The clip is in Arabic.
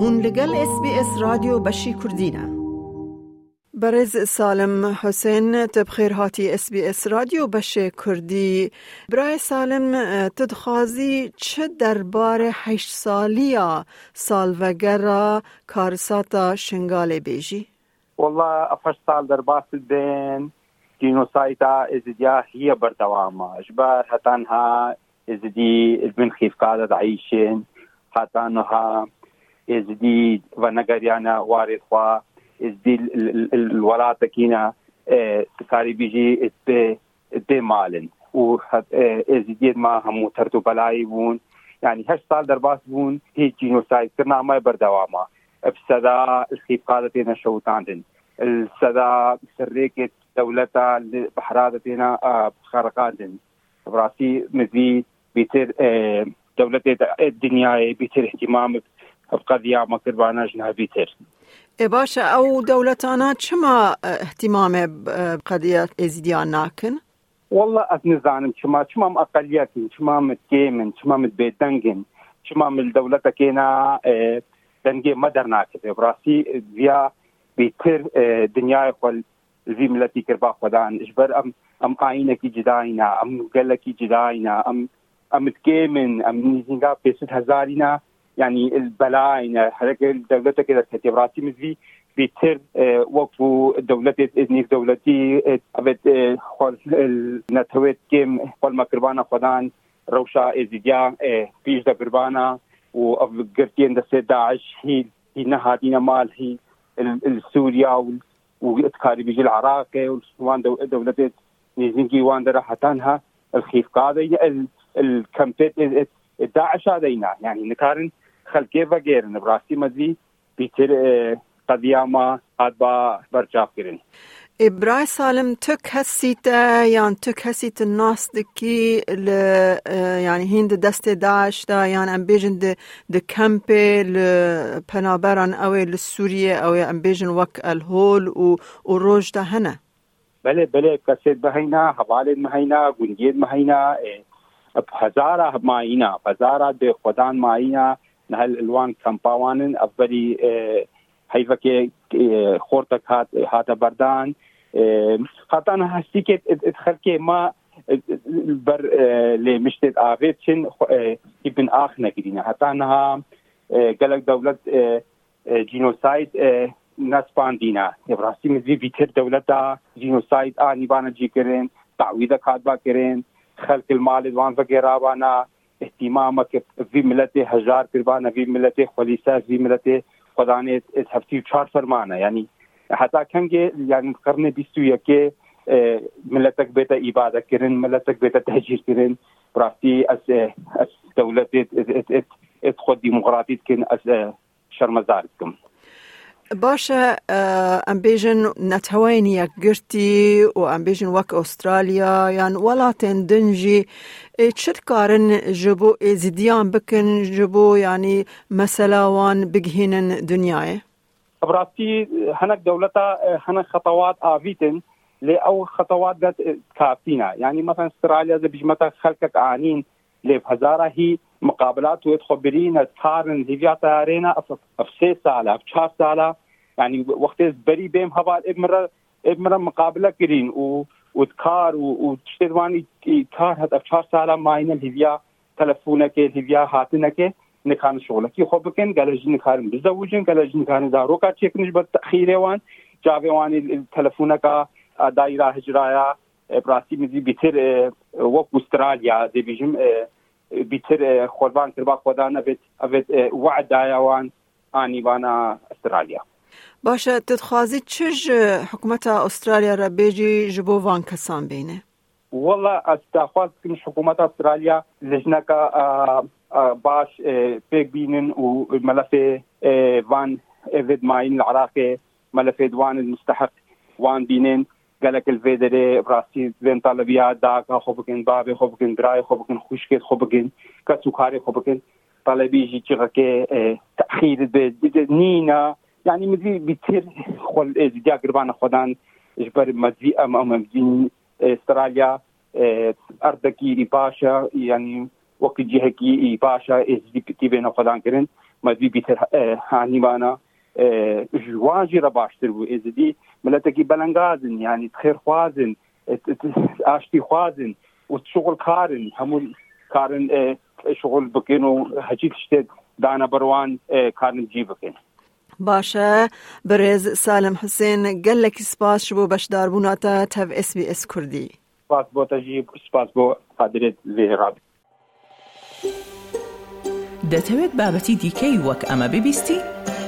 هون لگل اس بی اس رادیو بشی کردینه برز سالم حسین تبخیر هاتی اس بی اس رادیو بشه کردی. برای سالم تدخوازی چه دربار هشت سالی سالوگر کارساتا شنگال بیجی؟ والله افش سال در باس بین جينوسايدا ازديا هي بردوامة جبار هتانها ازدي من خيف قادة عيشين هتانها إزدي ونقريانا وارد خوا ازدي الولات كينا تكاري بيجي اتبه مالن. و إزدي ما همو ترتو بلاي بون. يعني هش سال درباس بون هي جينوسايد كرنا ما بردوامة بسدا الخيف قادتنا شوتاندن. السدا سريكت دولتا بحرادتنا خرقات براسي مزي بيتر دولة الدنيا بيتر اهتمام بقضية ما كربانا جنها بيتر باشا أو دولتانا چما اهتمام بقضية ازديان ناكن؟ والله اتنزانم چما چما اقليات چما متكيمن چما متبيتنجن چما من الدولة كينا دنجي مدر ناكن. براسي بيا بيتر دنيا خل زي ملتي كربا خدان. اجبر أم أم آينكي جداينا أم قلكي جداينا أم أم تكيمن أم نيزنغا بيست هزارينا. يعني البلاينا حركة الدولة كده كتبراتي مزي بيتر وقفو دولتي نيك دولتي أبد نتويت كيم قول ما كربانا خدان روشا إزيديا بيش دا كربانا و قرتين دا داعش هي هي نهادينا مال هي السوريا واتكاري بيجي العراق وان دولة نيزنجي وان درا حتانها الخيف قاضي الكمبيت داعش هذينا يعني نكارن خەلکێ بەگێرن ڕاستی مەزوی پیتر قەدیاما هات بە بەرچاپکردن. ئێبرای سالم تو کەسیتە یان تو کەسیتە ناستکی لە ینی هند دەستێ داشدا یان ئەمبێژن د کەمپێ لە پەنابەران ئەوێ لە سووریە ئەوێ ئەمبێژن وەک ئەلهۆل و و ڕۆژدا هەنە بەێ بەێ کەسێت بەهینا هەواڵێت مەهینا گونگێت مەهینا هزارە ماینا هزارە دێ خۆدان ماینا ماينا نهل الوان كمباوانن افضلي هيفك خورتك هات هات بردان خاطانا هستيكت ادخلكي ما بر لمشتت آفيتشن ابن آخنا كدينا حتى انها قالك دولة جينوسايد ناس باندينا براسي مزي بيتر دولة جينوسايد آني بانا جي كرين تعويضة كاتبا كرين خلق المال وان بانا اهتمامك بملة هجار قربانا بملة خليساس بملة خدانة هفتي وشار فرمانا يعني یعنی حتى كم يعني یعنی قرن بيستو يكي ملتك بيتا إبادة كرن ملتك بيتا تهجير كرن برافتي أس, أس دولة ات, ات, ات, ات خود ديمقراطية كن شرمزار کم۔ باشا ام بيجن نتهوين يا وام بيجن وك أستراليا يعني ولا تندنجي. تشت كارن جبو؟ ازديان بكن جبو؟ يعني مثلا وان بجهين دنياي. براسي هناك دولتا هناك خطوات آفيتن لأو خطوات كافينا. يعني مثلا أستراليا زي بجمتا خلقك عانين لي هزارة هي مقابلات وتخبرينا تقارن ديفيات ارينا اف سي ساله اف تشار ساله يعني وقت بري بهم هبا ابمر ابمر مقابله كرين. و وتكار وتشتواني كار هاد اف تشار ساله ماين الهيفيا تلفونك الهيفيا هاتنك نكان شغلك خو بكن قال جن كارم بزوجن قال جن كان زاروكا تشيك نجبر تاخيره وان. جاوي وان تلفونك دايره هجرايا براسي مزي بيتر وك استراليا ديفيجن بيتر قربان كربا خدان ابد ابد وعد دايوان آني بانا أستراليا. باشا تتخوازي تشج حكومة أستراليا ربيجي جبو فان كسان بينه؟ والله أستخواز كن حكومة أستراليا لجنة باش بيك بينن وملف فان افيد ماين العراقي ملف دوان المستحق وان بينن قالك الفيدري براسي بين طلبيات داكا خوبكن بابي خوبكن دراي خوبكن خوشكت خوبكن كسوكاري خوبكن طلبي جي تشغكي تأخير نينا يعني مدي بيتر خل ازديا قربان خدان اجبر مدي ام ام مدين استراليا اردكي باشا يعني وقت جهكي باشا ازدي كتيبين خدان كرن مدوی بیتر هانیمانە. ژواژی رە باشتر بوو. ئێزدی ملەتێکی بەلەنگازن ینی خێرخوازن ئاشتی خوازن و شغل کارن هەموو کارن شغل بکەن و هەچی شتێک دانە بەروان کارن جی بکەن باشە برێز سالم حسێن گەلێکی سپاس بۆ بەشداربووناتە تەv SسBS کوردی. سپاس بۆ تەژی سپاس بۆ قادرێت لێراب دەتەوێت بابەتی دیکەی وەک ئەمە ببیستی؟